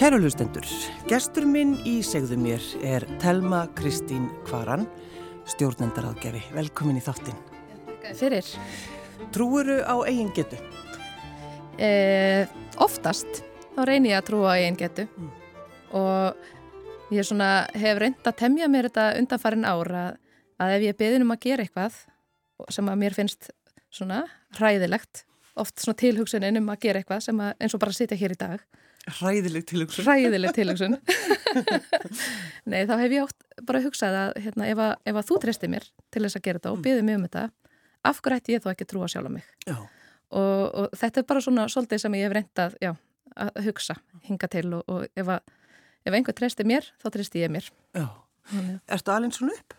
Kæru hlustendur, gestur minn í segðu mér er Telma Kristín Kvaran, stjórnendaraðgefi. Velkomin í þáttinn. Fyrir? Trúuru á eigin getu? Eh, oftast, þá reynir ég að trúa á eigin getu mm. og ég svona hef reynd að temja mér þetta undanfarin ára að ef ég beðin um að gera eitthvað sem að mér finnst svona hræðilegt, oft svona tilhugsunin um að gera eitthvað sem að eins og bara sitja hér í dag Ræðileg tilhugsun. Ræðileg tilhugsun. Nei, þá hef ég átt bara hugsað að hérna, ef, að, ef að þú treystir mér til þess að gera þetta og mm. byðið mig um þetta, af hverju ætti ég þá ekki trúa sjálf á mig? Já. Og, og þetta er bara svona svolítið sem ég hef reyndað, já, að hugsa, hinga til og, og ef, að, ef einhver treystir mér, þá treystir ég mér. Já. Erstu alveg svona upp?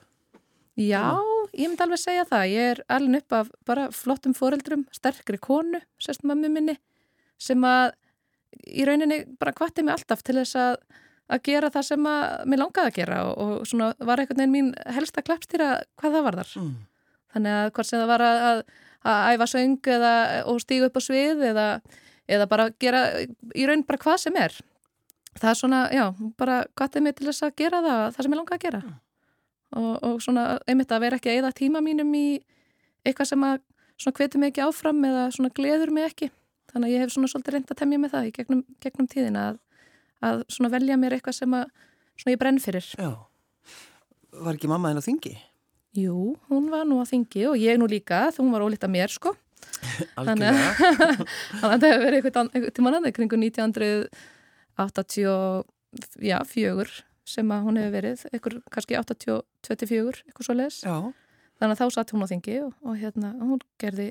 Já, ég myndi alveg segja það. Ég er alveg upp af bara flottum foreldrum, sterkri konu, sérst mammi minni, sem að í rauninni bara kvartið mig alltaf til þess að, að gera það sem að mér langaði að gera og, og svona var einhvern veginn mín helsta klappstýra hvað það var þar. Mm. Þannig að hvort sem það var að, að æfa söng eða, og stígu upp á svið eða, eða bara gera í raunin bara hvað sem er. Það er svona, já, bara kvartið mig til þess að gera það, það sem ég langaði að gera. Mm. Og, og svona einmitt að vera ekki að eða tíma mínum í eitthvað sem að svona hvetur mig ekki áfram eða svona gleður mig ekki þannig að ég hef svona svolítið reynd að temja með það í gegnum, gegnum tíðina að, að svona velja mér eitthvað sem að svona ég brenn fyrir. Já, var ekki mamma þinn á þingi? Jú, hún var nú á þingi og ég nú líka, þú var ólíkt að mér sko. Þannig að það hefur verið eitthvað tíman aðeins kringu 1984 sem að hún hefur verið, eitthvað kannski 80-24, eitthvað svo les Þannig að þá satt hún á þingi og, og hérna hún gerði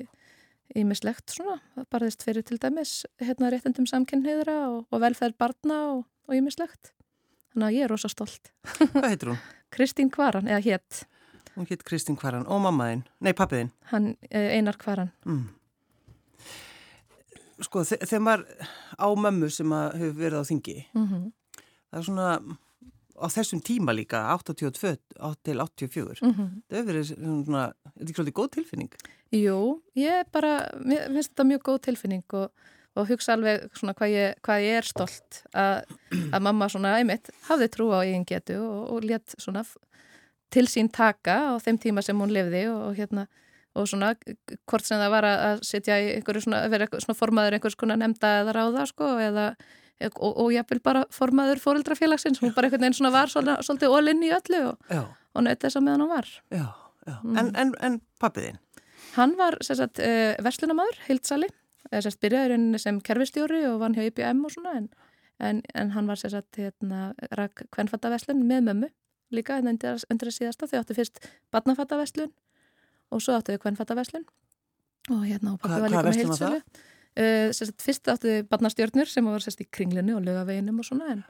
ímislegt svona, barðist fyrir til dæmis hérna réttendum samkynniðra og, og velferð barna og ímislegt þannig að ég er rosa stolt. Hvað heitir hún? Kristín Kvaran, eða hétt Hún hétt Kristín Kvaran og mammaðinn, nei pappiðinn Hann, eh, Einar Kvaran. Mm. Sko, þegar maður á mömmu sem hefur verið á þingi mm -hmm. það er svona á þessum tíma líka 82 til 84 mm -hmm. það hefur verið svona, þetta er ekki svolítið góð tilfinning Jú, ég bara, mér finnst þetta mjög góð tilfinning og, og hugsa alveg svona hvað ég, hvað ég er stolt að, að mamma svona æmitt hafði trú á eigin getu og, og létt svona til sín taka á þeim tíma sem hún lifði og, og hérna og svona hvort sem það var að setja í einhverju svona, vera svona formaður einhvers konar nefnda eða ráða sko eða og ég vil bara formaður fóreldrafélagsins, hún bara einhvern veginn svona var svolítið ólinn í öllu og nöytti þess að meðan hún var Já, já, mm. en, en, en pappiðinn? Hann var sagt, uh, eh, verslunamadur, Hildsali, byrjaði sem kerfistjóri og vann hjá IBM og svona en, en, en hann var hérna, rak kvennfattaverslun með mömmu líka en undir, að síðasta þau áttu fyrst badnafattaverslun og svo áttu þau kvennfattaverslun og hérna og pappi var líka með Hildsali. Uh, sagt, fyrst áttu þau badnastjórnur sem var sagt, í kringlinu og lögaveginum og svona en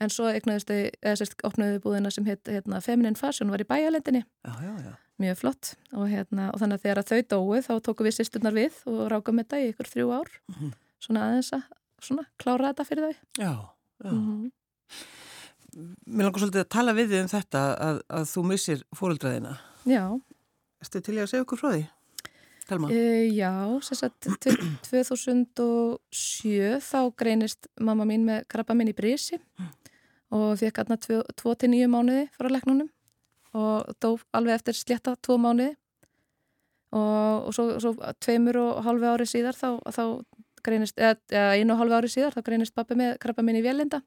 en svo sérst, opnuðu búðina sem heit, hérna, Feminine Fashion var í bæjalendinni já, já, já. mjög flott og, hérna, og þannig að þegar þau dói þá tóku við sýsturnar við og rákum þetta í ykkur þrjú ár mm -hmm. svona aðeins að svona, klára þetta fyrir þau Já, já mm -hmm. Mér langar svolítið að tala við þig um þetta að, að þú missir fóröldraðina Já Erstu til að segja okkur frá því? Uh, já, sérstaklega 2007 þá greinist mamma mín með krabba minn í brísi mm og fekk aðna 2-9 mánuði frá leknunum og dó alveg eftir sletta 2 mánuði. Og, og svo, svo tveimur og halvi ári síðar þá, þá greinist, eða einu og halvi ári síðar þá greinist pappi með krabba minn í vélinda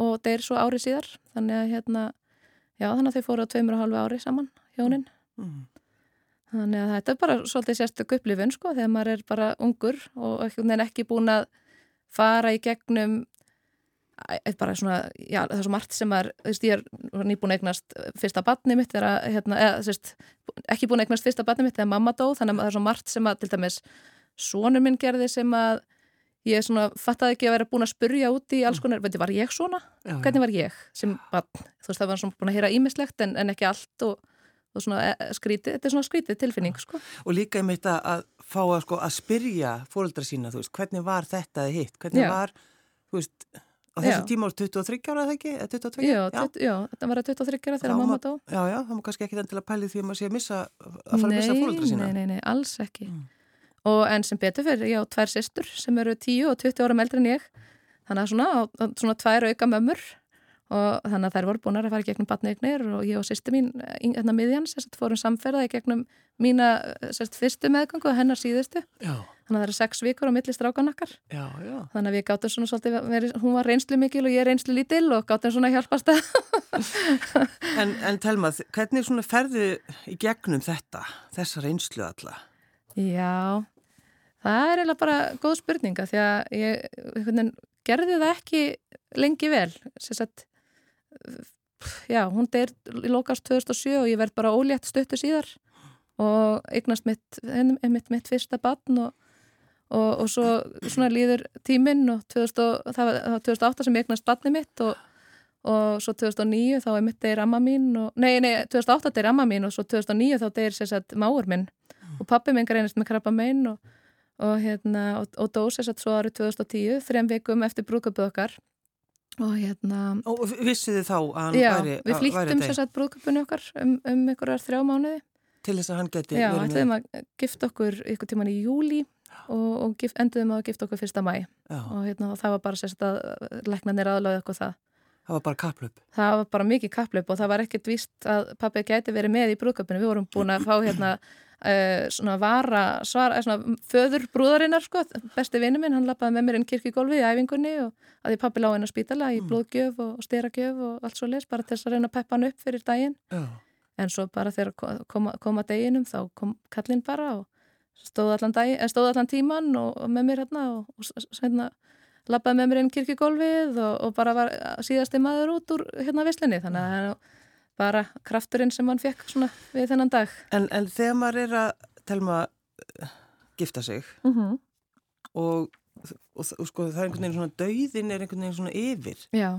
og deyr svo ári síðar. Þannig að hérna, já þannig að þau fóru á tveimur og halvi ári saman, hjónin. Mm. Þannig að þetta er bara svolítið sérstök upplifun sko þegar maður er bara ungur og ekki búin að fara í gegnum bara svona, já, það er svo margt sem er, þú veist, ég er nýbúin eignast fyrsta batni mitt, er að, hérna, eða, þú veist, ekki búin eignast fyrsta batni mitt þegar mamma dó, þannig að það er svo margt sem að, til dæmis, svonur minn gerði sem að ég svona fattaði ekki að vera búin að spurja út í alls konar, veitir, var ég svona? Já, Hvernig var ég sem batn? Þú veist, það var svona búin að heyra ímislegt en, en ekki allt og, og svona e, skrítið, þetta er svona skrítið tilfinning, sko. Og líka ég mitt að fá að, sko, að spyrja fóröldra sína, veist, hvernig var þetta hitt? Hvernig Já. var, þú veist, Á þessu já. tíma voru 23 ára eða ekki? 22? Já, já. já, þetta var að 23 ára þegar mamma dó. Já, já, það má kannski ekki endilega pæli því að maður sé að missa, að fara nei, að missa fólkdra sína. Nei, nei, nei, alls ekki. Mm. Og enn sem betur fyrir, já, tvær sýstur sem eru 10 og 20 ára meldri en ég, þannig að svona, svona tvær auka mömmur og þannig að þær voru búin að fara gegnum batneignir og ég og sýstu mín hérna miðjan sérst, fórum samferðaði gegnum mína sérst, fyrstu meðgangu og hennar síðustu já. þannig að það eru sex vikur á milli strákanakkar þannig að við gáttum svona svolítið hún var reynslu mikil og ég reynslu lítil og gáttum svona hjálpast að En, en telma, hvernig svona ferðu í gegnum þetta, þessa reynslu alla? Já, það er eiginlega bara góð spurninga því að ég gerði það ekki lengi vel sérst já, hún deyr í lokast 2007 og ég verð bara ólétt stöttu síðar og eignast mitt, mitt, mitt fyrsta barn og, og, og svo svona líður tíminn og 2000, það var 2008 sem ég eignast barni mitt og, og svo 2009 þá er mitt deyr amma mín og, nei, nei, 2008 deyr amma mín og svo 2009 þá deyr sérsagt máur minn og pappi minn greinist með krabba megin og hérna, og dó sérsagt svo árið 2010, þrejum vikum eftir brúköpuð okkar og hérna og vissu þið þá að hann já, væri við flýttum sér satt brúðköpunni okkar um, um einhverjar þrjá mánuði. Til þess að hann geti já, ætlaðum að gifta okkur ykkur tíman í júli og, og enduðum að gifta okkur fyrsta mæ og hérna, það var bara sérst að leknarnir aðláði okkur það. Það var bara kaplöp það var bara mikið kaplöp og það var ekkert víst að pappi gæti verið með í brúðköpunni við vorum búin að fá hérna Uh, svona vara, svara, svona föður brúðarinnar sko, besti vinnu minn hann lappaði með mér inn kirkigólfi í æfingunni og að ég pappi lág inn á spítala í mm. blóðgjöf og, og styragjöf og allt svo les bara til þess að reyna að peppa hann upp fyrir daginn Já. en svo bara þegar koma, koma daginum þá kom kallinn bara og stóð allan, dag, eh, stóð allan tíman og, og með mér hérna og, og hérna lappaði með mér inn kirkigólfið og bara var síðasti maður út úr hérna vislinni þannig að bara krafturinn sem hann fekk við þennan dag. En, en þegar maður er að telma uh, gifta sig mm -hmm. og, og, og sko það er einhvern veginn svona dauðin er einhvern veginn svona yfir Já.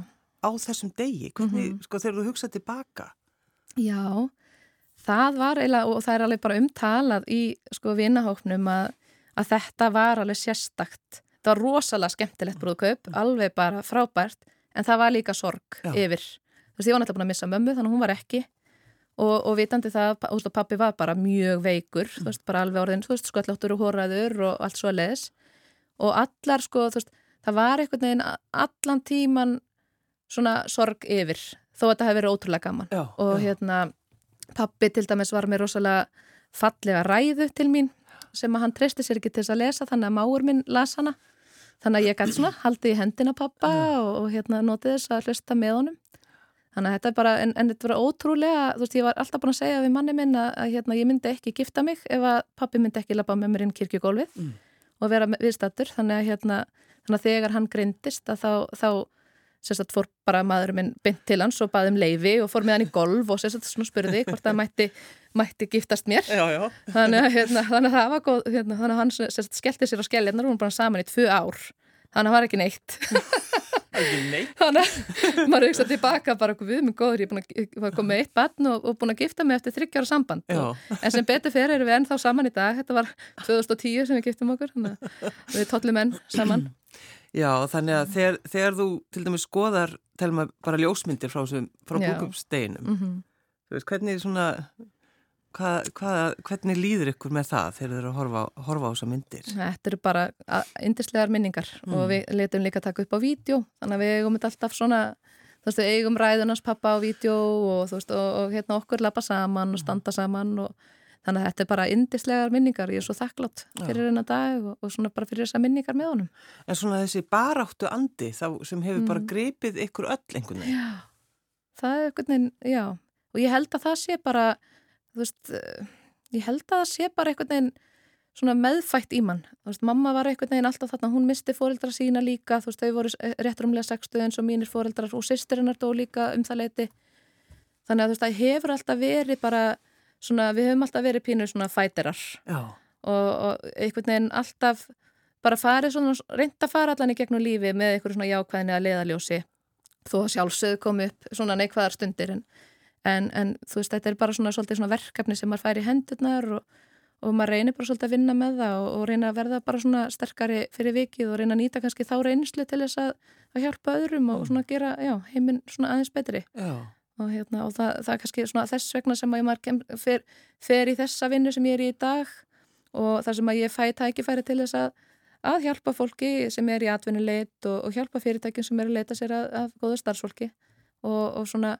á þessum degi, hvernig, mm -hmm. sko þegar þú hugsaði tilbaka. Já, það var eiginlega og það er alveg bara umtalað í sko vinahóknum að, að þetta var alveg sérstakt. Það var rosalega skemmtilegt brúðkaup, alveg bara frábært en það var líka sorg Já. yfir þú veist, ég var náttúrulega búin að missa mömmu þannig að hún var ekki. Og, og vitandi það, þú veist, pappi var bara mjög veikur, mm. þú veist, bara alveg orðin, þú veist, skvalláttur og hóraður og allt svo að leðis og allar, sko, þú veist, það var einhvern veginn allan tíman svona sorg yfir, þó að þetta hefði verið ótrúlega gaman. Já, og já. hérna, pappi til dæmis var með rosalega fallega ræðu til mín sem að hann treysti sér ekki til þess að lesa þannig að máur minn las hana. Þannig að ég gæti svona haldið í hendina pappa og, og hérna notið þess að hlusta með honum Þannig að þetta er bara, en, en þetta var ótrúlega, þú veist, ég var alltaf búin að segja við manni minn að, að hérna, ég myndi ekki gifta mig ef að pappi myndi ekki lappa með mér inn kirkjugólfið Mm. og vera viðstattur. Þannig að, hérna, þannig að þegar hann greindist að þá, þá sérstætt fór bara maður minn bynd til hans og baði um leifi og fór með hann í golf og sérstætt svona spurði hvort það mætti, mætti giftast mér. Já, já. Þannig að, hérna, þannig að það var góð, hérna, þannig að hann sérstætt skellti sér á skelljarnar og hún bara saman í tvö ár. Þannig að það var ekki neitt. Þannig að maður hugsa tilbaka bara við með góður, ég að var komið með eitt barn og, og búin að gifta mig eftir þryggjára samband Já. og, en sem betur fyrir erum við ennþá saman í dag þetta var 2010 sem við giftum okkur að við tollum enn saman Já, þannig að þegar, þegar þú til dæmis skoðar, telma bara ljósmyndir frá, frá Já. brúkupsteinum, mm -hmm. þú veist, hvernig svona, hvað, hvað, hvernig líður ykkur með það þegar þið eru að horfa, horfa á þessar myndir? Þetta eru bara indislegar minningar og Mm. við letum líka taka upp á vídeo þannig að við eigum þetta alltaf svona þú veist, við eigum ræðunars pappa á vídeo og þú veist, og, og hérna okkur lappa saman og standa saman og þannig að þetta er bara indislegar minningar, ég er svo þakklátt fyrir hennar dag og, og svona bara fyrir þessar minningar með honum En svona þessi baráttu andi þá, sem hefur bara Mm. gripið ykkur öll einhvern veginn. Já, það er einhvern veginn, já og ég held að það sé bara þú veist, eh, ég held að það sé bara einhvern veginn svona meðfætt í mann, þú veist, mamma var einhvern veginn alltaf þarna, hún misti fóreldra sína líka þú veist, þau voru réttrumlega sextuð eins og mínir fóreldrar og sýstirinnar dó líka um það leiti þannig að þú veist, það hefur alltaf verið bara svona, við höfum alltaf verið pínur svona fæterar. Já, og, og einhvern veginn alltaf bara farið svona, reynd að fara allan í gegnum lífi með einhverju svona jákvæðinni að leiðaljósi þó að sjálfsögðu kom upp svona neikvæðar stundir en, en, en þú veist, þetta er bara svona, svona verkefni sem maður fær í hendurnar og, og maður reynir bara svolítið að vinna með það og, og reyna að verða bara svona sterkari fyrir vikið og reyna að nýta kannski þá reynslu til þess að, að hjálpa öðrum og svona gera, já, heiminn svona aðeins betri. Já, og, hérna, og það, það er kannski svona þess vegna sem maður kem, fer, fer í þessa vinnu sem ég er í í dag og þar sem að ég fæ tækifæri til þess að, að hjálpa fólki sem er í atvinnuleit og, og hjálpa fyrirtækjum sem er að leita sér að, að góða starfsfólki. Og, og svona,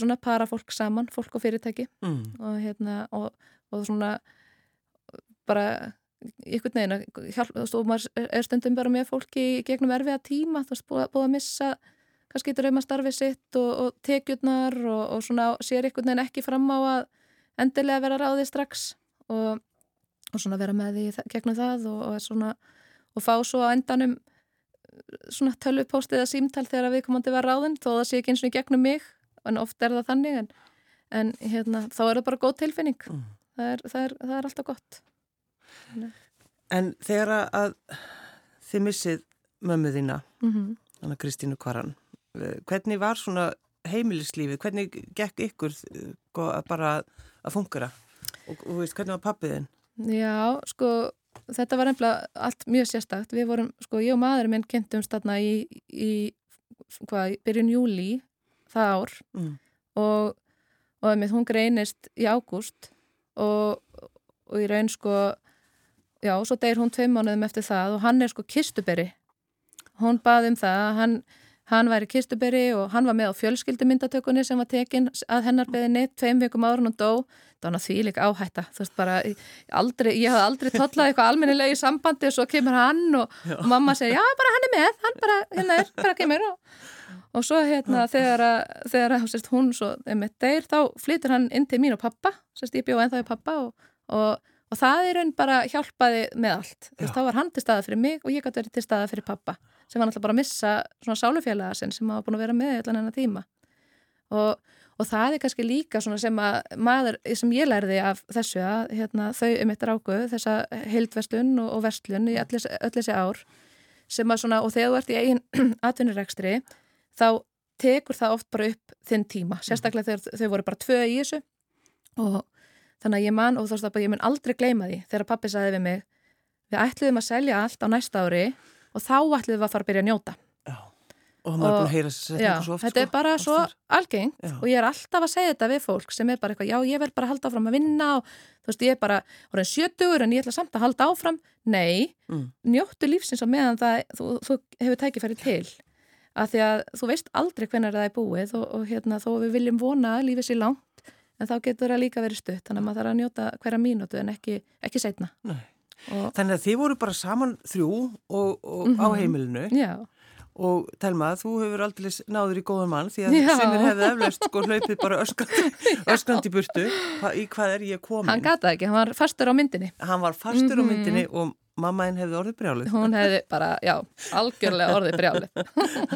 svona para fólk saman, fólk og fyrirtæki mm. og hérna og, og svona bara ykkur neina, þú veist, og maður er stundum bara með fólki gegnum erfiða tíma, þú veist, búið, að missa kannski drauma starfið sitt og, og tekjurnar og, og svona sér ykkur neina ekki fram á að endilega vera ráðið strax og og svona vera með því gegnum það og, og, svona, og fá svo á endanum svona tölvupóst eða símtál þegar við komandi var ráðinn þó það sé ekki eins og gegnum mig en oft er það þannig en, en hérna, þá er það bara góð tilfinning mm. það, er, það, er, það er alltaf gott Nei. En þegar að þið missið mömmu þína mm -hmm. þannig að Kristínu Kvaran eh, hvernig var svona heimilislífið hvernig gekk ykkur eh, bara að fungura og, og veist, hvernig var pappiðinn? Já, sko, þetta var nefnilega allt mjög sérstakt. Við vorum, sko, ég og maðurinn minn kynntumst þarna í, í hvað, byrjun júli það ár mm. og, og með hún greinist í ágúst og, og í raun, sko, já, svo deyir hún tveim mánuðum eftir það og hann er, sko, kistuberi. Hún baði um það, hann Hann væri kistuberi og hann var með á fjölskyldumyndatökunni sem var tekinn að hennar beðinni tveim vikum árun og dó. Hann að því líka áhætta. Bara, aldrei, ég hafði aldrei totlað eitthvað almennilega í sambandi og svo kemur hann og, og mamma segir, já bara hann er með, hann bara, hérna er, bara kemur. Og, og svo hérna þegar, þegar sérst, hún svo er með deyr, þá flytur hann inn til mín og pappa, sérst ég bjóð ennþá í pappa og, og það er raun bara hjálpaði með allt. Veist, þá var hann til staða fyrir mig og ég gæti verið til staða fyrir pappa sem var náttúrulega bara að missa svona sálufélaga sinn sem hafa búin að vera með allan enna tíma. Og, og það er kannski líka svona sem að maður, sem ég lærði af þessu að hérna, þau um eitt ráku þessa heildverslun og, og verslun í öll þessi ár sem að svona, og þegar þú ert í eigin atvinnurekstri þá tekur það oft bara upp þinn tíma, sérstaklega þegar þau voru bara tvö í þessu og þannig að ég man, og þú veist að ég mun aldrei gleyma því þegar pappi sagði við mig við ætluðum að selja allt á næsta ári og þá ætlum við að fara að byrja að njóta já. og það er búin að heyra þetta svo oft þetta sko, er bara svo algengt já. og ég er alltaf að segja þetta við fólk sem er bara eitthvað já ég vil bara halda áfram að vinna og þú veist ég er bara orðin sjötugur en ég ætla samt að halda áfram nei, mm. njóttu lífsins á meðan það, þú, þú hefur tækifæri til að því að þú veist aldrei hvernig það er búið og, og hérna þó við viljum vona að lífið sé langt en þá getur það líka verið stutt þannig að maður þarf að njóta hverja mínútu en ekki, ekki setna Þannig að þið voru bara saman þrjú og, og mm -hmm. á mhm. heimilinu Já. og Telma, þú hefur aldrei náður í góðan mann því að sinir hefði eflaust sko hlaupið bara öskrandi burtu í hvað er ég komin. Hann gata ekki, hann var fastur á myndinni. Hann var fastur mm -hmm. á mhm. myndinni og mammainn hefði orðið brjálið. Hún hefði bara, já, algjörlega orðið brjálið.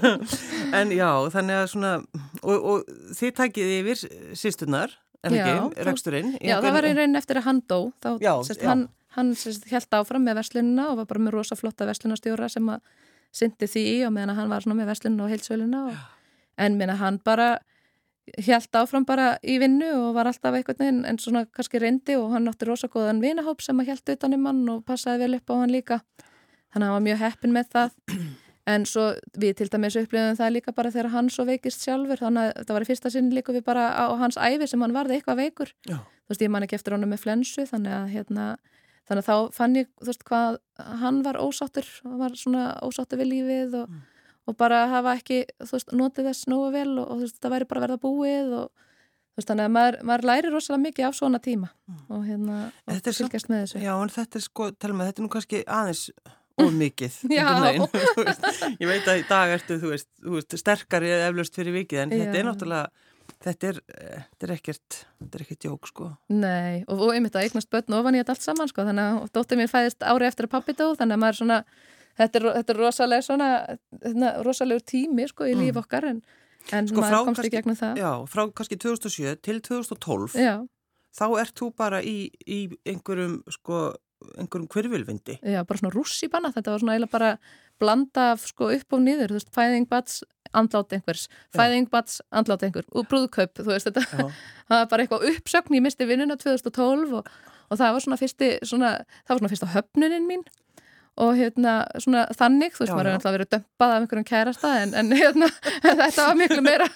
en já, þannig að svona, og, og þið takkið yfir sýstunar, en ekki, reksturinn. Já, það var í raunin eftir að hann dó, þá, já, sérst, já. hann hann held áfram með verslununa og var bara með rosa flotta verslunastjóra sem að syndi því og meðan hann var með verslununa og heilsvöluna og, en meðan hann bara held áfram bara í vinnu og var alltaf eitthvað en, en svona kannski reyndi og hann átti rosa góðan vinahóp sem að held utanum hann og passaði vel upp á hann líka þannig að hann var mjög heppin með það en svo við til dæmis upplifum það líka bara þegar hann svo veikist sjálfur þannig að það var í fyrsta sinn líka við bara á hans æfi sem hann varði eitthvað veikur Já. þú veist ég man ekki eftir honum með flensu þannig að hérna þannig að þá fann ég, þú veist, hvað hann var ósáttur, hann var svona ósáttur við lífið og, mm. Og bara hafa ekki, þú veist, notið þess nógu vel og, og þú veist, það væri bara verða búið og þú veist, þannig að maður, maður læri rosalega mikið af svona tíma mm. og hérna, og fylgjast með þessu. Já, en þetta er sko, tala með, þetta er nú kannski aðeins of mikið. Já. ég veit að í dag ertu, þú veist, þú veist sterkari eflaust fyrir vikið, en Já. þetta er náttúrulega Þetta er, eh, þetta er ekkert, þetta er ekkert jók sko. Nei, og, og einmitt að eignast börn ofan í þetta allt saman sko, þannig að dóttir mér fæðist ári eftir að pappi dó, þannig að maður svona, þetta er, þetta er rosalega svona, hérna, rosalegur tími sko í líf mm. okkar en, en sko, maður komst í gegnum það. Já, frá kannski 2007 til 2012, já. þá ert þú bara í, í einhverjum sko, einhverjum hverfylvindi. Já, bara svona rússipanna, þetta var svona eiginlega bara blanda sko upp og niður, þú veist, fæðing bats andlátt einhvers, fæðing bats andlátt einhver, og brúðkaup, þú veist þetta það var bara eitthvað uppsökn, ég misti vinnuna 2012 og, og það var svona fyrsti svona, það var svona fyrsta höfnunin mín og hérna svona þannig, þú veist, Já, maður er alltaf verið dömpað af einhverjum kærasta en, en hérna, þetta var miklu meira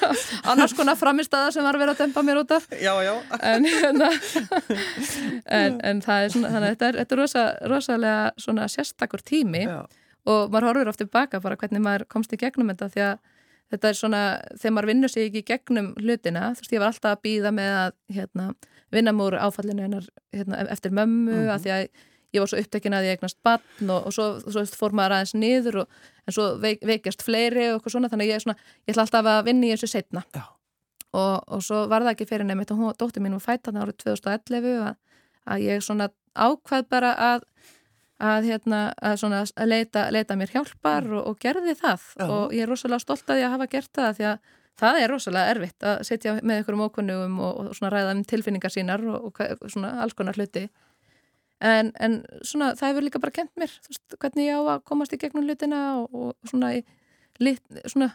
annars konar framistæða sem var verið að dömpa mér út af Já, já. en hérna en, en það er svona, þannig að þetta er, þetta er rosa, rosalega svona sérstakur tími og maður horfir oft tilbaka bara hvernig maður komst í gegnum þetta því að þetta er svona, þegar maður vinnur sig ekki í gegnum hlutina, þú veist, ég var alltaf að býða með að hérna, vinna múr áfallinu hennar hérna, eftir mömmu Mhm. að því að ég var svo upptekinn að ég eignast batn og, og svo, svo fór maður aðeins niður og, en svo veik, veikjast fleiri og eitthvað svona, þannig ég, svona, ég ætla alltaf að vinna í þessu setna og, og svo var það ekki fyrir nefnitt og hún, dóttir mín var fætt þarna árið 2011 að, að ég svona ákvað bara að að, hérna, að, svona, að leita, leita mér hjálpar og, gerði það. Já. og ég er rosalega stolt að ég hafa gert það því að það er rosalega erfitt að setja með einhverjum ókunnugum og, og svona ræða um tilfinningar sínar og, og svona alls konar hluti en, en svona það hefur líka bara kent mér veist, hvernig ég á að komast í gegnum hlutina og, og svona, í, lit, svona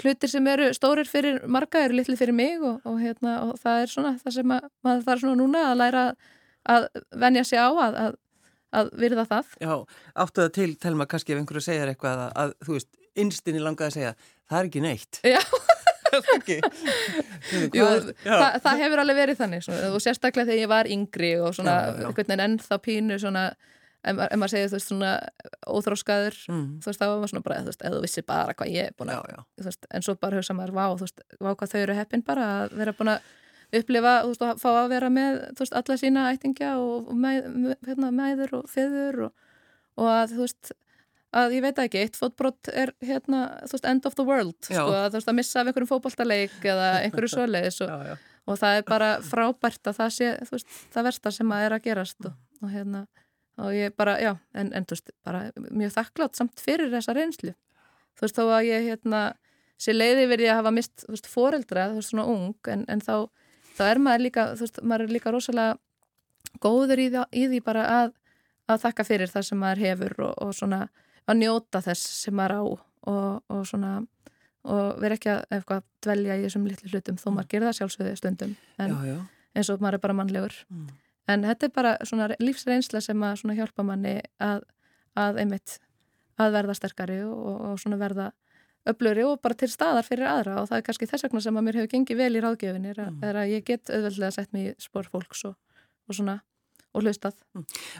hlutir sem eru stórir fyrir marga eru litli fyrir mig og, og, hérna, og það er svona það sem að, maður þarf svona núna að læra að venja sig á að, að, að virða það Já, áttu það til, telma, kannski ef einhverju segjar eitthvað að, að þú veist, innstinni langaði að segja, það er ekki neitt. Já. Jú, það, það hefur alveg verið þannig svona, og sérstaklega þegar ég var yngri og svona einhvern veginn ennþá pínu svona, ef maður segir þú veist svona óþróskaður Mm. þú veist þá var maður svona bara, þú veist, eða þú vissi bara hvað ég er búin að, en svo bara hugsa maður, vá, þú veist, vá hvað þau eru heppin bara að vera búin að upplifa, þú veist, og fá að vera með, þú veist, alla sína ættingja og, og með, hérna, mæður og feður og, og að, þú veist, að ég veit ekki, eitt fótbrott er hérna, þú veist, end of the world, sko, að þú veist, að missa af einhverjum fótboltaleik eða einhverju svoleiðis og, Já, já. og það er bara frábært að það sé, veist, það versta sem að er að gerast og, og hérna, og ég bara, já, en, en þú veist, bara mjög þakklátt samt fyrir þessa reynslu. Þú veist, þó að ég, hérna, sé leiði verið að hafa mist, þú veist, foreldra, þú veist, svona ung, en, en þá, þá er maður líka, þú veist, maður er líka rosalega góður í, í því bara að, að þakka fyrir það sem maður hefur og, og svona að njóta þess sem maður á og, og svona og vera ekki að eitthvað dvelja í þessum litlu hlutum þó maður gerir það sjálfsögði stundum en Já, já. eins og maður er bara mannlegur Mm. en þetta er bara svona lífsreynsla sem að svona hjálpa manni að, að einmitt að verða sterkari og, og svona verða öfluri og bara til staðar fyrir aðra og það er kannski þess vegna sem að mér hefur gengið vel í ráðgjöfinir Mm. er að ég get auðveldlega sett mig í spór fólks og, og svona og hlustað.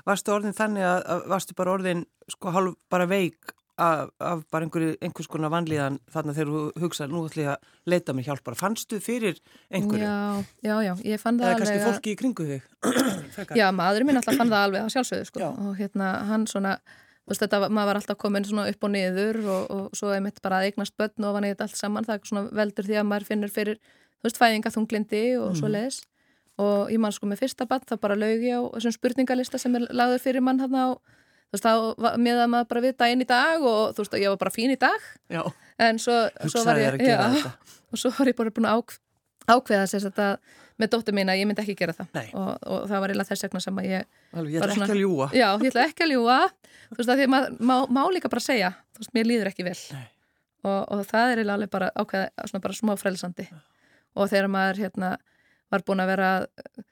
Varstu orðin þannig að, að varstu bara orðin sko hálf bara veik af, af bara einhverju, einhvers konar vanlíðan þannig að þegar þú hugsaði nú ætlum ég að leita mig hjálp bara. Fannstu fyrir einhverju? Já, já, já, ég fann það Eða kannski alveg að- fólki í kringu þig? Já, maðurinn minn alltaf fann það alveg að sjálfsögðu sko. Já. og hérna hann svona þú veist þetta, maður var alltaf komin svona upp og niður og, og svo einmitt bara að eignast börn og vanið þetta allt saman, það er svona veldur því að maður finnur fyrir, þú veist, fæðingaþunglindi og svo leiðis og ég man sko með fyrsta bann þá bara laug ég á þessum spurningalista sem er lagður fyrir mann hann á þú veist, þá meða maður bara við daginn í dag og þú veist, ég var bara fín í dag. Já, en svo, svo var ég að já, og svo var ég bara búin að ák, ákveða sér þetta með dóttur mín að ég myndi ekki gera það. Og, og það var eiginlega þess vegna sem að ég Alveg, ég ætla svona- ekki að ljúa. Já, ég ætla ekki að ljúa þú veist að því að maður má, má líka bara segja þú veist, mér líður ekki vel. Og, og það er eiginlega alveg bara ákveða svona bara smá frelsandi. Og þegar maður hérna var búin að vera eh,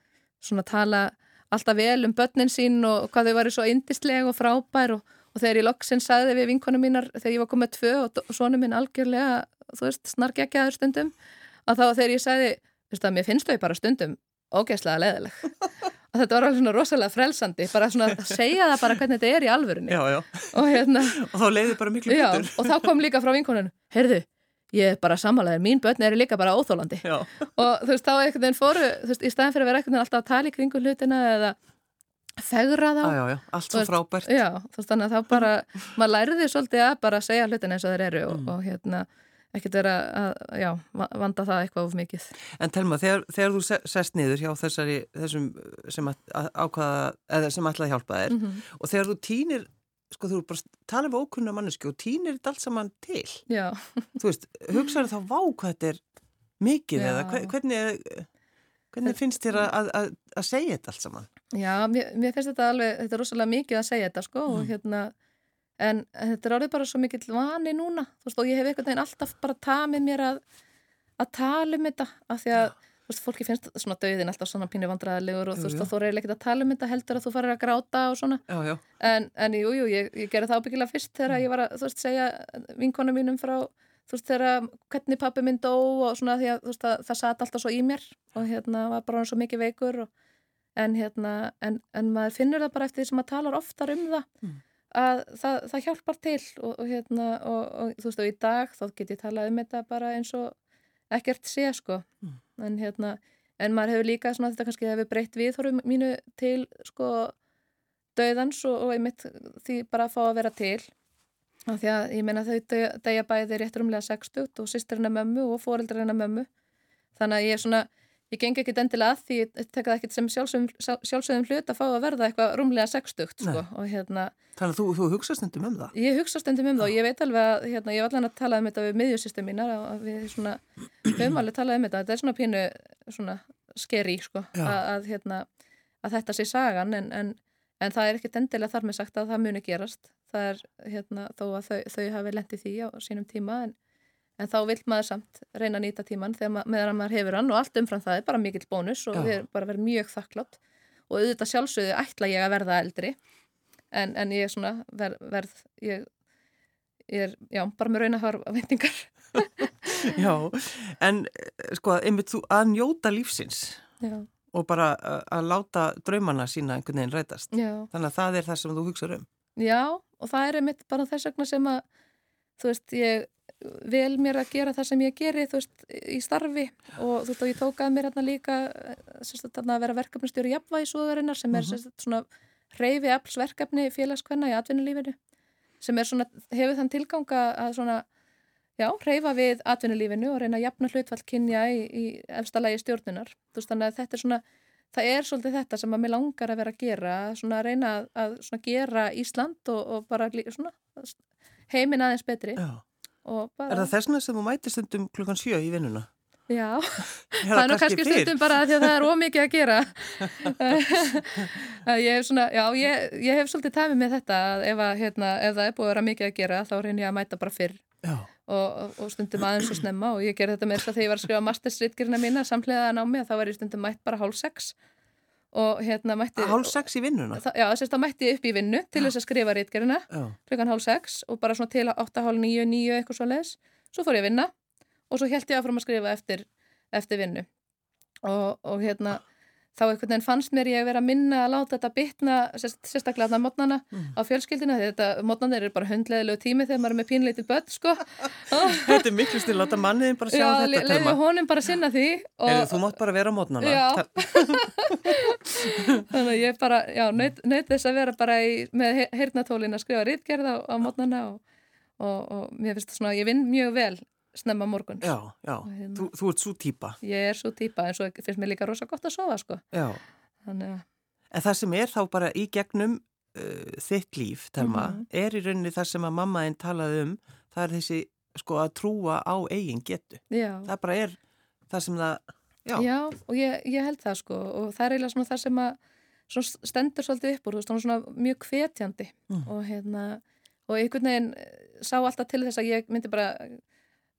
svona tala alltaf vel um börnin sín og hvað þau varu svo indisleg og frábær og, og þegar ég loksinn sagði við vinkonum mínar þegar ég var komið tvö og svonu minn algjörlega þú veist, snargeggjaður stundum að þá þegar ég sagði, þú veist að mér finnst þau bara stundum ógeðslega leðileg og þetta var alveg svona rosalega frelsandi bara svona að segja það bara hvernig þetta er í alvörunni Já, já. og hérna, Og þá leiði bara miklu betur. og þá kom líka frá vinkonun heyrðu, ég er bara sammálaður mín börn eru líka bara óþólandi Já, og þú veist, þá einhvern veginn fóru þú veist, í staðin fyrir að vera einhvern veginn alltaf að tala í kringu hlutina eða fegra þá já, já. Allt svo frábært. Já, þú veist, þannig að þá bara maður læriði svolítið að bara segja hlutin eins og þeir eru og, Mm. og hérna ekkert vera að, já, va- vanda það eitthvað of mikið. En telma, þegar, þegar þú se- sest niður hjá þessari, þessum sem að, að ákvaða, eða sem ætlaði að hjálpa þér Mm og þegar þú týnir, sko þú bara tala við ókunna mannesku og týnir þetta allt saman til, Já, þú veist, hugsaður þá vá hvað þetta er mikið Já. eða hve- hvernig, hvernig finnst þér að, að, að segja þetta allt saman? já, mér, mér finnst þetta alveg, þetta er rosalega mikið að segja þetta sko og Mm. hérna en þetta er orðið bara svo mikill vani núna þú veist, og ég hef einhvern veginn alltaf bara tamið mér að, að tala um þetta af því að þú veist, fólki finnst svona döðin alltaf svona pínu vandræðilegur og Jú, þú veist, og þú reyðir ekkert að tala um þetta heldur að þú farir að gráta og svona Já, já. en, en jú, jú, ég, ég gerði það ábyggilega fyrst þegar ég var að, þú veist, segja vinkonu mínum frá, þú veist, þegar hvernig pappi minn dó og svona því að þú veist, að, það satt alltaf svo í mér og hérna var bara hann svo mikið veikur og, en hérna, en, en maður finnur það bara eftir því sem maður talar oftar um það Mm. að það, það hjálpar til og, og hérna, og, og þú veist, og í dag þá get ég talað um þetta bara eins og ekkert sé, sko Mm. En hérna, en maður hefur líka svona þetta kannski hefur breytt viðhorfum mínu til, sko dauðans og, og einmitt því bara að fá að vera til. Af því að ég meina þau deyja bæði rétt rúmlega 60 og sýstirina mömmu og fóreldrarina mömmu. Þannig að ég er svona ég geng ekkit endilega að því ég tek það ekkit sem sjálfsögum, sjálfsögum hlut að fá að verða eitthvað rúmlega 60 sko. Hérna Þannig að þú, þú hugsa stundum um það. Ég hugsa stundum um það og ég veit alveg að hérna, ég var allan að tala um þetta við miðjusýstum mínar við svona, höfum alveg talað um þetta. Þetta er svona pínu svona skeri sko, að, að, hérna, að þetta sé sagan en, en, en það er ekkert endilega þar með sagt að það muni gerast. Það er hérna, þó að þau, þau hafi lendið því á sínum tíma en, en þá vil maður samt reyna að nýta tíman meðan maður hefur hann og allt umfram það er bara mikill bónus og Já. við erum bara verið mjög þakklátt og auðvitað sjálfsögðu ætla ég að verða eldri en, en ég er svona ver, verð ég, ég er, já, bara með raunahar veitingar Já, en eh, sko, einmitt þú að njóta lífsins já, og bara að, að láta draumana sína einhvern veginn rætast. já, Þannig að það er það sem þú hugsa um. já og það er einmitt bara þess vegna sem að þú veist, ég vel mér að gera það sem ég geri, þú veist, í starfi og þú veist, og ég tókaði mér hérna líka sérst, að vera verkefnastjóri jafnvægisúðarinnar sem er Mhm. sérst, svona reyfi aflsverkefni félagskvenna í atvinnulífinu sem er svona, hefur þann tilganga að svona, já, reyfa við atvinnulífinu og reyna að jafna hlutfall kynja í, í efsta lagi stjórnunar þú veist, þannig að þetta er svona það er svolítið þetta sem að mér langar að vera að gera svona að reyna að, að svona gera Ísland og, og bara svona heiminn aðeins betri Já. Bara, Er það þessna sem þú mætir stundum klukkan sjö í vinnuna? já, Er það er nú kannski stundum bara því að það er ómikið að gera. Að ég hef svona, já, ég, ég hef svolítið tæmið með þetta að ef, að, hérna, ef það er búið að vera mikið að gera þá reynir ég að mæta bara fyrr. Og, og, stundum aðeins og snemma og ég gerði þetta með þess að þegar ég var að skrifa mastersritgerina mína samhliða námi að þá var ég stundum mætt bara hálf sex. og hérna mætti hálf sex í vinnuna? það, Já, þess að þá mætti upp í vinnu til þess að skrifa ritgerina Já, klukkan hálf sex og bara svona til átta, hálf níu, níu eitthvað svo leis svo fór ég að vinna og svo held ég áfram að skrifa eftir, eftir vinnu. Og, og hérna þá einhvern veginn fannst mér ég vera að minna að láta þetta bitna, sérst, sérstaklega þarna mótnana Mm. á fjölskyldina, því þetta mótnanir eru bara hundleðilegu tími þegar maður er með pínleiti bött sko þetta er miklu stil, láta manniðin bara sjá Já, þetta leiði tema. honum bara að sinna því og Heyrðu, þú mátt bara vera mótnana. Já. þannig að ég bara, já, naut þess að vera bara í, með heyrnatólin að skrifa rítgerð á, á mótnana og, og, og mér finnst það svona, ég vinn mjög vel snemma morgun. Já, já, hérna- þú, þú ert svo típa. Ég er svo típa en svo finnst mér líka rosa gott að sofa sko. Já, Þannig að, en það sem er þá bara í gegnum uh, þitt líf, Telma, Mhm. er í rauninni það sem að mammaðinn talaði um, það er þessi, sko, að trúa á eigin getu. já. Það bara er það sem það, já, Já, og ég, ég held það sko og það er eiginlega svona það sem að stendur svolítið upp úr, þú veist, hann er svona mjög hvetjandi Mm. og hérna og einhvern veginn sá alltaf til þess að ég myndi bara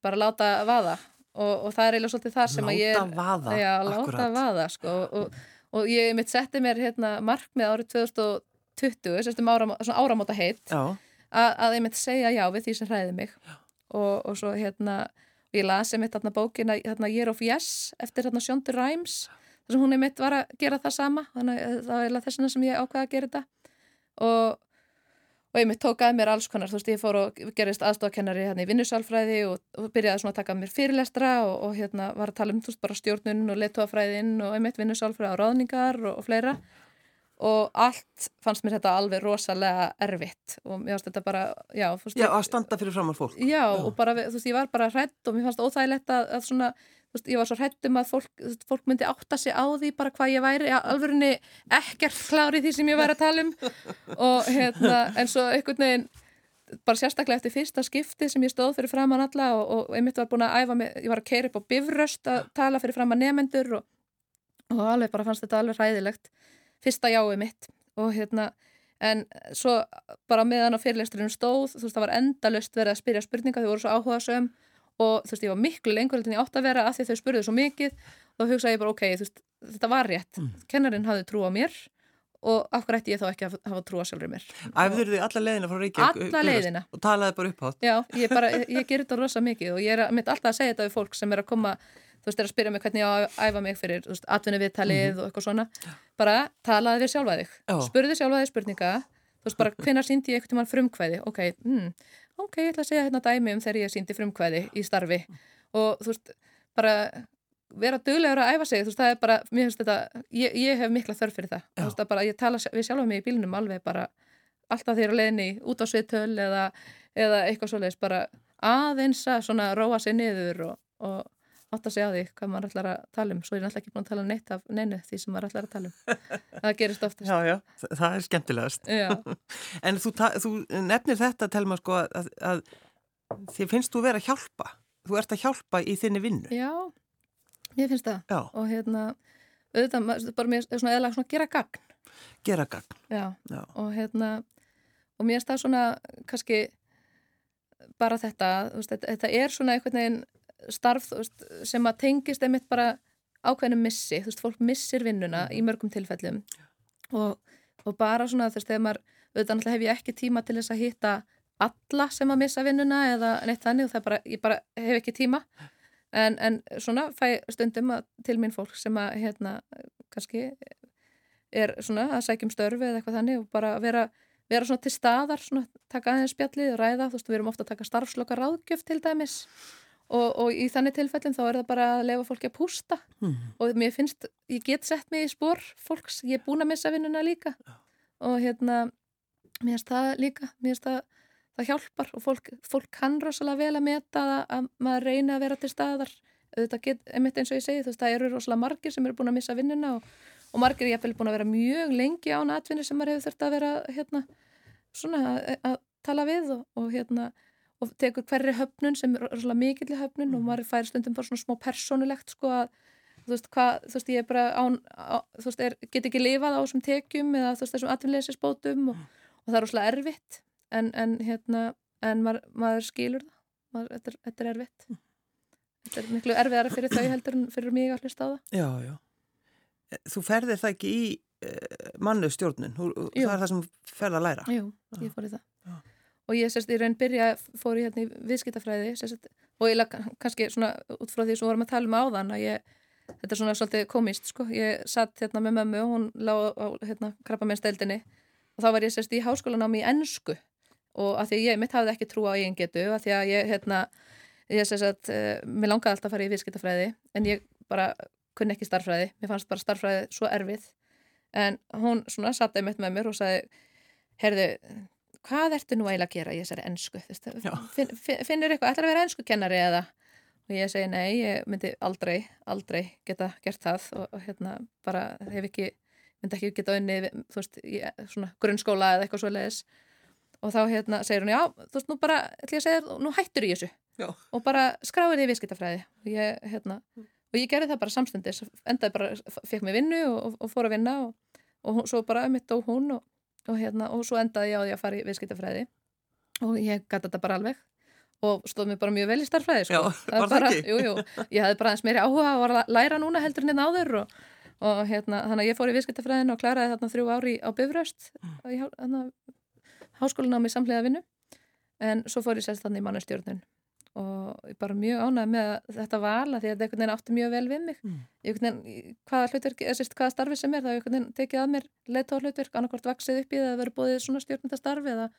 bara láta vaða. Og, og það er eiginlega svolítið þar sem að ég láta vaða, já, láta vaða sko. Og, og ég mitt setti mér hérna markmið árið 2020 sérst um áram, áramóta heitt Já, að, að ég mitt segja já við því sem hræði mig. Og, og svo hérna ég lasi mitt hérna bókina hérna, Year of Yes eftir hérna Shonda Rhimes þar sem hún er mitt var að gera það sama. Þannig að það var eiginlega þess vegna sem ég ákvaði að gera þetta. Og og ég mitt tókaði mér alls konar, þú veist, ég fór og gerist aðstofakennari hérna í vinnusálfræði og, og byrjaði svona að taka mér fyrirlestra og, og hérna var að tala um, þú veist, bara stjórnun og letuafræðin og einmitt vinnusálfræði og ráðningar og, og fleira og allt fannst mér þetta alveg rosalega erfitt og mér fannst þetta bara, já, veist, já, að standa fyrir framar fólk. Já, og bara, þú veist, ég var bara hrætt og mér fannst óþægilegt að, að svona, veist, ég var svo hrætt um að fólk, fólk myndi átta sig á því bara hvað ég væri, ja, alvörinni ekkert klári því sem ég væri að tala um. Og hérna, en svo einhvern veginn, bara sérstaklega eftir fyrsta skipti sem ég stóð fyrir framann alla og, og einmitt var búin að æfa mig, ég var að keira upp á bifröst að tala fyrir framann nefendur og, og alveg bara fannst þetta alveg hræðilegt. Fyrsta jáið mitt. Og hérna en svo bara meðan á fyrirlesturinn stóð þú veist það var endalust verið að spyrja spurninga þau voru svo áhuga söm og þú veist, ég var miklu lengur en ég átt að vera að því þau spurðu svo mikið. Þá hugsaði ég bara, ok, veist, þetta var rétt. Mm. kennarinn hafði trú á mér og af hverju ætti ég þá ekki að hafa trú á sjálfur mér? Æfður þið alla leiðina frá Reykjavík Alla leiðina. og talaði bara upphátt? Já, ég, bara, ég ger þetta rosa mikið og ég er mitt alltaf að segja þetta við fólk sem er að koma þú veist, er að spyrja mig hvernig ég á að æfa mig fyrir atvinni viðtalið mm -hmm. og eitthvað svona. Bara talaði við sjálfa þig. Oh. spurði sjálfa þig spurninga. Þú veist, bara hvenna síndi ég eitthvað mann frumkvæði? Ok, mm, ok, ég ætla að segja hérna dæmi um þegar ég síndi frumkvæði í starfi. Og þú veist, bara vera döglegur að æfa sig, þú veist, það er bara mér finnst þetta, ég, ég hef mikla þörf fyrir það. Þú veist, bara ég tala við sjálfa mig í bílunum alveg bara alltaf þegar leðinni út á sveitöl eða, eða eitthvað svoleiðis bara aðeins að svona róa sig niður og, og átt að segja á því hvað maður ætlar að tala um svo ég er alltaf ekki búin að tala neitt af neinu því sem maður ætlar að tala um. Það gerist oftast. Já, já, það er skemmtilegast. En þú, þú nefnir þetta Telma sko að, að þið finnst þú vera að hjálpa. Þú ert að hjálpa í þinni vinnu. Já, ég finnst það. Já. og hérna, auðvitað, bara mér er svona eða svona gera gagn. Gera gagn. Já, já. og hérna og mér er það svona kannski bara þetta, veist, þetta er svona einhvern veginn starf veist, sem að tengist einmitt bara ákveðinu missi, þú veist, fólk missir vinnuna í mhm. mörgum tilfellum. Og, og bara svona þess að þegar maður auðvitað náttúrulega hef ég ekki tíma til þess að hitta alla sem að missa vinnuna eða neitt þannig og það bara, ég bara hef ekki tíma. En, en svona fæ stundum til mín fólk sem að hérna kannski er svona að sækjum störfi eða eitthvað þannig og bara vera, vera svona til staðar, svona taka aðeins spjallið ræða, þú veist, við erum ofta að taka starfsloka ráðgjöf til dæmis Og, og í þannig tilfellin þá er það bara að lefa fólki að pústa mm. og mér finnst, ég get sett mig í spór fólks, ég er búin að missa vinnuna líka ja. og hérna mér finnst það líka, mér finnst það það hjálpar og fólk, fólk kann rosalega vel að meta að, að maður reyna að vera til staðar, þetta get, einmitt eins og ég segi þú veist, það eru rosalega margir sem eru búin að missa vinnuna og, og margir er jáfnvel búin að vera mjög lengi án atvinni sem maður hefur þurft að vera hérna, svona að, að tala við og, og hérna og tekur hverri höfnun sem er rosalega mikill í höfnun mm. og mhm. maður fær stundum bara svona smá personulegt sko að þú veist hvað, þú veist ég er bara án, á, þú veist er, get ekki lifað á þessum tekjum eða þú veist þessum atvinnleysisbótum og, mm. og það er rosalega erfitt en, en hérna, en maður, maður skilur það, maður, þetta, er, þetta er erfitt mm. þetta er miklu erfiðara fyrir þau heldur en fyrir mig að hlusta á það Já, já, e, þú ferðir það ekki í uh, mannu stjórnun, það er það sem ferða að læra Jú, ég fór í það og ég sérst í raun byrja fór í hérna í viðskiptafræði sérst, og ég lag kannski svona út frá því sem vorum að tala um áðan að ég, þetta er svona svolítið komist sko, ég satt hérna með mömmu og hún lág á hérna krabbamennsteldinni og þá var ég sérst í háskólanámi í ennsku og að því ég mitt hafði ekki trú á eigin getu að því að ég hérna ég sérst að uh, mér langaði alltaf að fara í viðskiptafræði en ég bara kunni ekki starfræði, mér fannst bara starfræði svo erfið. En hún svona satt einmitt með mér og sagði herðu hvað ertu nú eiginlega að gera í þessari ennsku finn, finn, finnur eitthvað, ætlar að vera ennsku kennari eða? Og ég segi nei, ég myndi aldrei aldrei geta gert það. Og, og hérna bara hef ekki myndi ekki geta unni, þú veist í, svona grunnskóla eða eitthvað svo leiðis og þá hérna segir hún, já, þú veist nú bara ætlum ég að segja, nú hættur ég þessu. Já. og bara skráir því viðskiptafræði. Og ég, hérna, og ég gerði það bara samstundis endaði bara, fekk mig vinnu og, og, og fór að vinna og svo bara um mitt og hún og og, hérna, og svo endaði ég á því að fara í viðskiptafræði. Og ég gæti þetta bara alveg. Og stóð mér bara mjög vel í starfræði sko. Já, var það bara, ekki? Jú, jú, ég hafði bara eins meiri áhuga að læra núna heldur en einn hérna áður og, og hérna, þannig að ég fór í viðskiptafræðin og klæraði þarna þrjú ári á Bifröst í háskólan á mig samlega vinnu. En svo fór ég sérst þannig í mannastjórnun og ég bara mjög ánæði með þetta val því að þetta einhvern veginn átti mjög vel við mig. Mm. veginn, hvaða hlutverk, eða sérst hvaða starfi sem er það er einhvern veginn tekið að mér leitt á hlutverk annarkort vaksið upp í það að vera búið svona stjórnundastarfi eða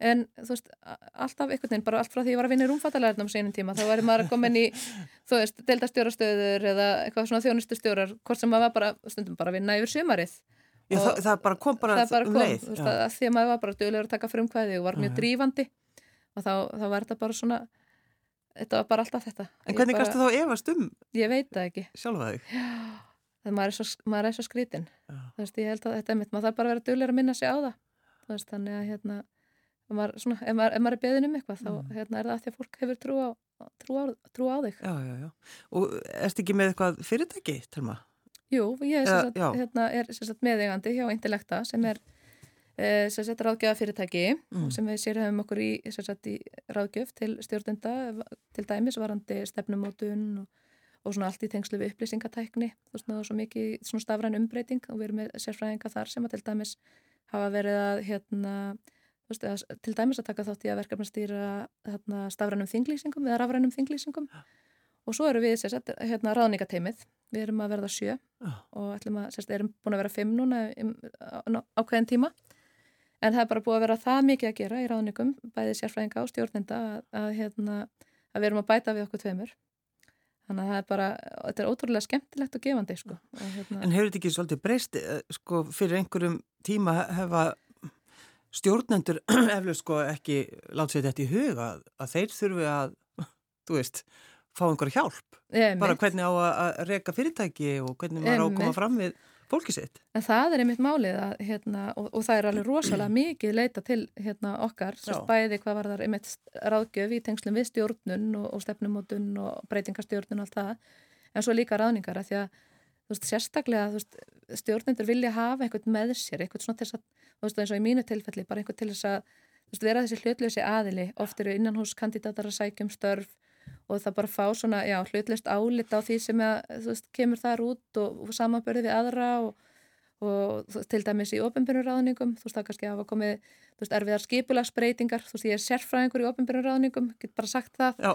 en þú veist, alltaf einhvern veginn, bara allt frá því ég var að vinna í rúmfattalæðin á sínum tíma, þá var ég maður að koma inn í þú veist, deildastjórastöður eða eitthvað svona þjónustustjórar, hvort sem maður var bara stundum bara að vinna yfir sömarið Já, það, það bara kom bara, bara um kom, leið veist, að, að því að maður var bara dögulegur að taka frumkvæði og var mjög drífandi og þá, þá var þetta bara svona þetta var bara alltaf þetta. En hvernig bara, kannstu þá efast um? Ég veit það ekki. Sjálfa þig? Já, það maður er svo, maður er svo skrítin þú veist, ég held að þetta er mitt. Maður þarf bara að vera duglegur að minna sig á það. Þú veist, þannig að hérna maður, svona, ef, maður, ef maður er beðin um eitthvað þá mm. hérna, er það að því að fólk hefur trú á, trú á, trú á þig. Já, já, já. Og erst ekki með eitthvað fyrirtæki, Telma? Jú, ég er, uh, sagt, hérna, er sagt, meðegandi hjá Intellekta sem er sem sett ráðgjöfa fyrirtæki mm. sem við sérhefum okkur í, sett, í ráðgjöf til stjórnenda til dæmis varandi stefnumótun og, og svona allt í tengslu við upplýsingatækni og svona svo mikið svona stafræn umbreyting og við erum með sérfræðinga þar sem að til dæmis hafa verið að hérna veist, að, til dæmis að taka þátt í að verkefna stýra hérna, stafrænum þinglýsingum eða rafrænum þinglýsingum ja. og svo eru við sérst, hérna ráðningateimið við erum að verða sjö ja. og ætlum að, sérst, erum búin að vera fimm núna ákveðin tíma en það er bara búið að vera það mikið að gera í ráðningum, bæði sérfræðinga og stjórnenda að, að, hérna, að við erum að bæta við okkur tveimur þannig að það er bara, þetta er ótrúlega skemmtilegt og gefandi sko. og, hérna... En hefur þetta ekki svolítið breyst eh, sko, fyrir einhverjum tíma hefa stjórnendur eflug sko ekki láta sér þetta í huga að þeir þurfi að, þú veist fá einhver hjálp, Emi. bara hvernig á að reyka fyrirtæki og hvernig maður á að koma fram við fólkið sitt. En það er einmitt málið að, hérna, og, og það er alveg rosalega mikið leita til hérna, okkar, svo bæði hvað var þar einmitt ráðgjöf í tengslum við stjórnun og, og stefnumótun og breytingarstjórnun og allt það, en svo líka ráðningar að því að veist, sérstaklega veist, stjórnendur vilja hafa eitthvað með sér, eitthvað svona til þess að, þú veist eins og í mínu tilfelli, bara eitthvað til þess að veist, vera þessi hlutlösi aðili, oft eru innanhúskandidatar að sækjum störf og það bara fá svona, já, hlutlist álit á því sem að, þú veist, kemur þar út og, og samanbörði við aðra og, og til dæmis í ofinbjörnurraðningum, þú veist, það kannski hafa komið, þú veist, erfiðar skipulagsbreytingar, þú veist, ég er sérfræðingur í ofinbjörnurraðningum, get bara sagt það já.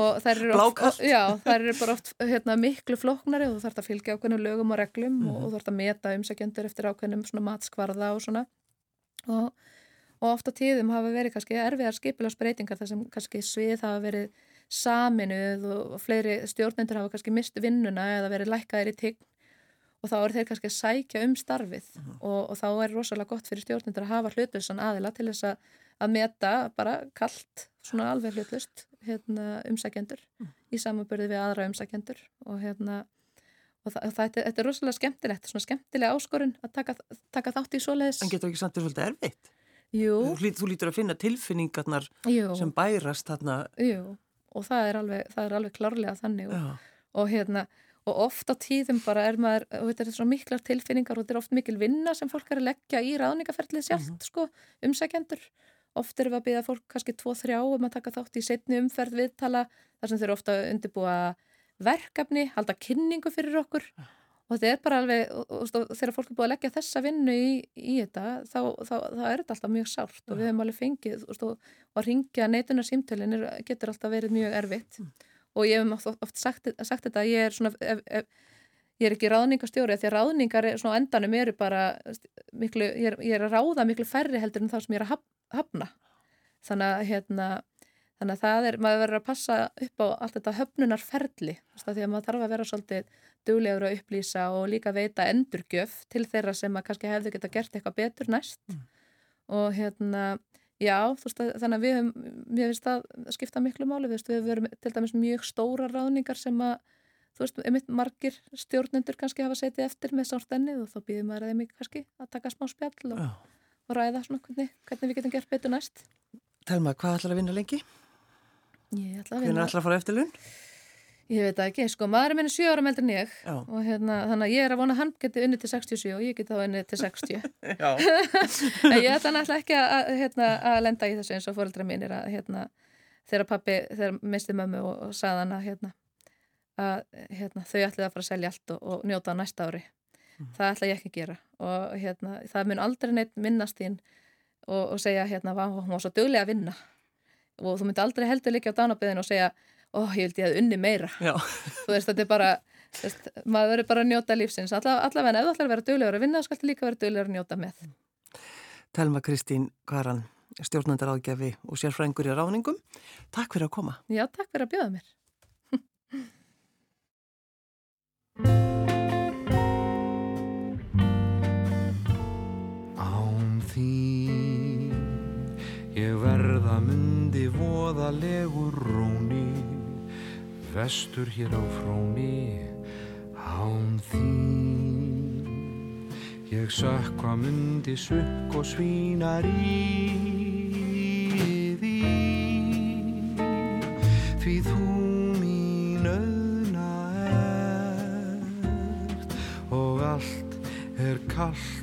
og þær eru, oft, já, þær eru bara oft hérna, miklu floknari og þú þarfst að fylgja ákveðnum lögum og reglum mm -hmm. og þú þarfst að meta umsækjendur eftir ákveðnum svona matskvarða og svona og, og oft á tíðum hafa verið kannski erfiðar skipulagsbreytingar þar sem kannski svið hafa verið saminuð og fleiri stjórnendur hafa kannski mist vinnuna eða verið lækkaðir í tign og þá er þeir kannski að sækja um starfið uh mhm. -huh. og, og þá er rosalega gott fyrir stjórnendur að hafa hlutlösan aðila til þess að, að meta bara kallt, svona alveg hlutlust hérna, umsækjendur uh -huh. í samanbörði við aðra umsækjendur og hérna og þetta er rosalega skemmtilegt, svona skemmtilega áskorun að taka, taka þátt í svoleiðis En getur ekki samt þetta svolítið erfitt? Jú Þú, þú lítur að finna tilfinningarnar Jú. sem bærast þarna Jú og það er alveg, það er alveg klárlega þannig og, og, hérna, og oft á tíðum bara er maður, þetta er svona miklar tilfinningar og þetta er oft mikil vinna sem fólk er að leggja í ráðningaferlið sjálft, mm -hmm. sko, umsækjendur. Oft eru við að býða fólk kannski 2-3 um að taka þátt í setni umferð viðtala þar sem þeir eru ofta undirbúa verkefni, halda kynningu fyrir okkur og þetta er bara alveg og, og, þegar fólk er búið að leggja þessa vinnu í, í þetta þá, þá, þá er þetta alltaf mjög sárt. Og við hefum alveg fengið og að ringja neitunar símtölin getur alltaf verið mjög erfitt. Mm. og ég hef oft, oft sagt, sagt þetta að ég er svona ef, ef, ég er ekki ráðningastjóri því að ráðningar er, svona endanum eru bara miklu, ég, er, ég er að ráða miklu færri heldur en þá sem ég er að hafna. Þannig að hérna Þannig að það er, maður verður að passa upp á allt þetta höfnunarferli, því að maður þarf að vera svolítið duglegur að upplýsa og líka veita endurgjöf til þeirra sem að kannski hefðu geta gert eitthvað betur næst. Mm. Og hérna, já, veist, þannig að við hefum, mér finnst það skipta miklu máli, við hefum verið til dæmis mjög stóra ráðningar sem að, þú veist, einmitt margir stjórnendur kannski hafa setið eftir með sástennið og þá býðum maður að þeim kannski að taka smá spjall og, og ræða svona hvernig, hvernig við getum gert betur næst. Telma, hvað ætlar að vinna lengi? Ég ætla að vinna. Hvernig ætla að fara eftir lunn? Ég veit ekki, sko, maður er minni 7 ára meldur en ég Já. og hérna, þannig að ég er að vona hann geti unni til 67 og ég geti þá unni til 60 en ég ætla náttúrulega ekki að, hérna, að lenda í þessu eins og fóröldra mín er að hérna, þegar pappi, þegar misti mömmu og, og sagði hann að, hérna, að hérna, þau ætlaði að fara að selja allt og, og njóta á næsta ári mm. það ætla ég ekki að gera og hérna, það mun aldrei neitt minnast þín og, og segja hérna, hún var svo döglega að vinna og þú myndi aldrei heldur líka á dánabiðin og segja ó, ég vildi að unni meira. Þú veist, þetta er bara veist, maður verður bara að njóta lífsins. Alla, allavega ef þú ætlar að vera döglegur að vinna, þá skaltu líka vera döglegur að njóta með. Telma Kristín Kvaran stjórnandar ágjafi og sérfrængur í ráningum Takk fyrir að koma. Já, takk fyrir að bjóða mér. Án þín ég verða myndi voðalegur vestur hér á fróni án þín. Ég sökva myndi sukk og svínar í því því þú mín auðna ert og allt er kallt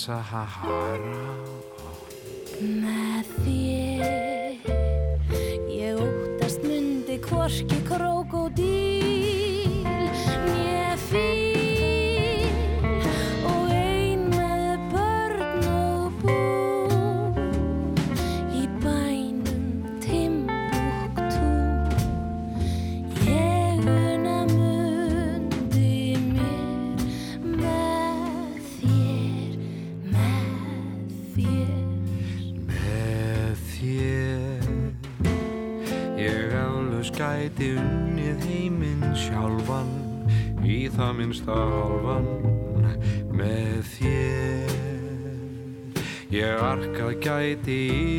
Sahara það minnst að hálfan með þér. Ég arkað gæti í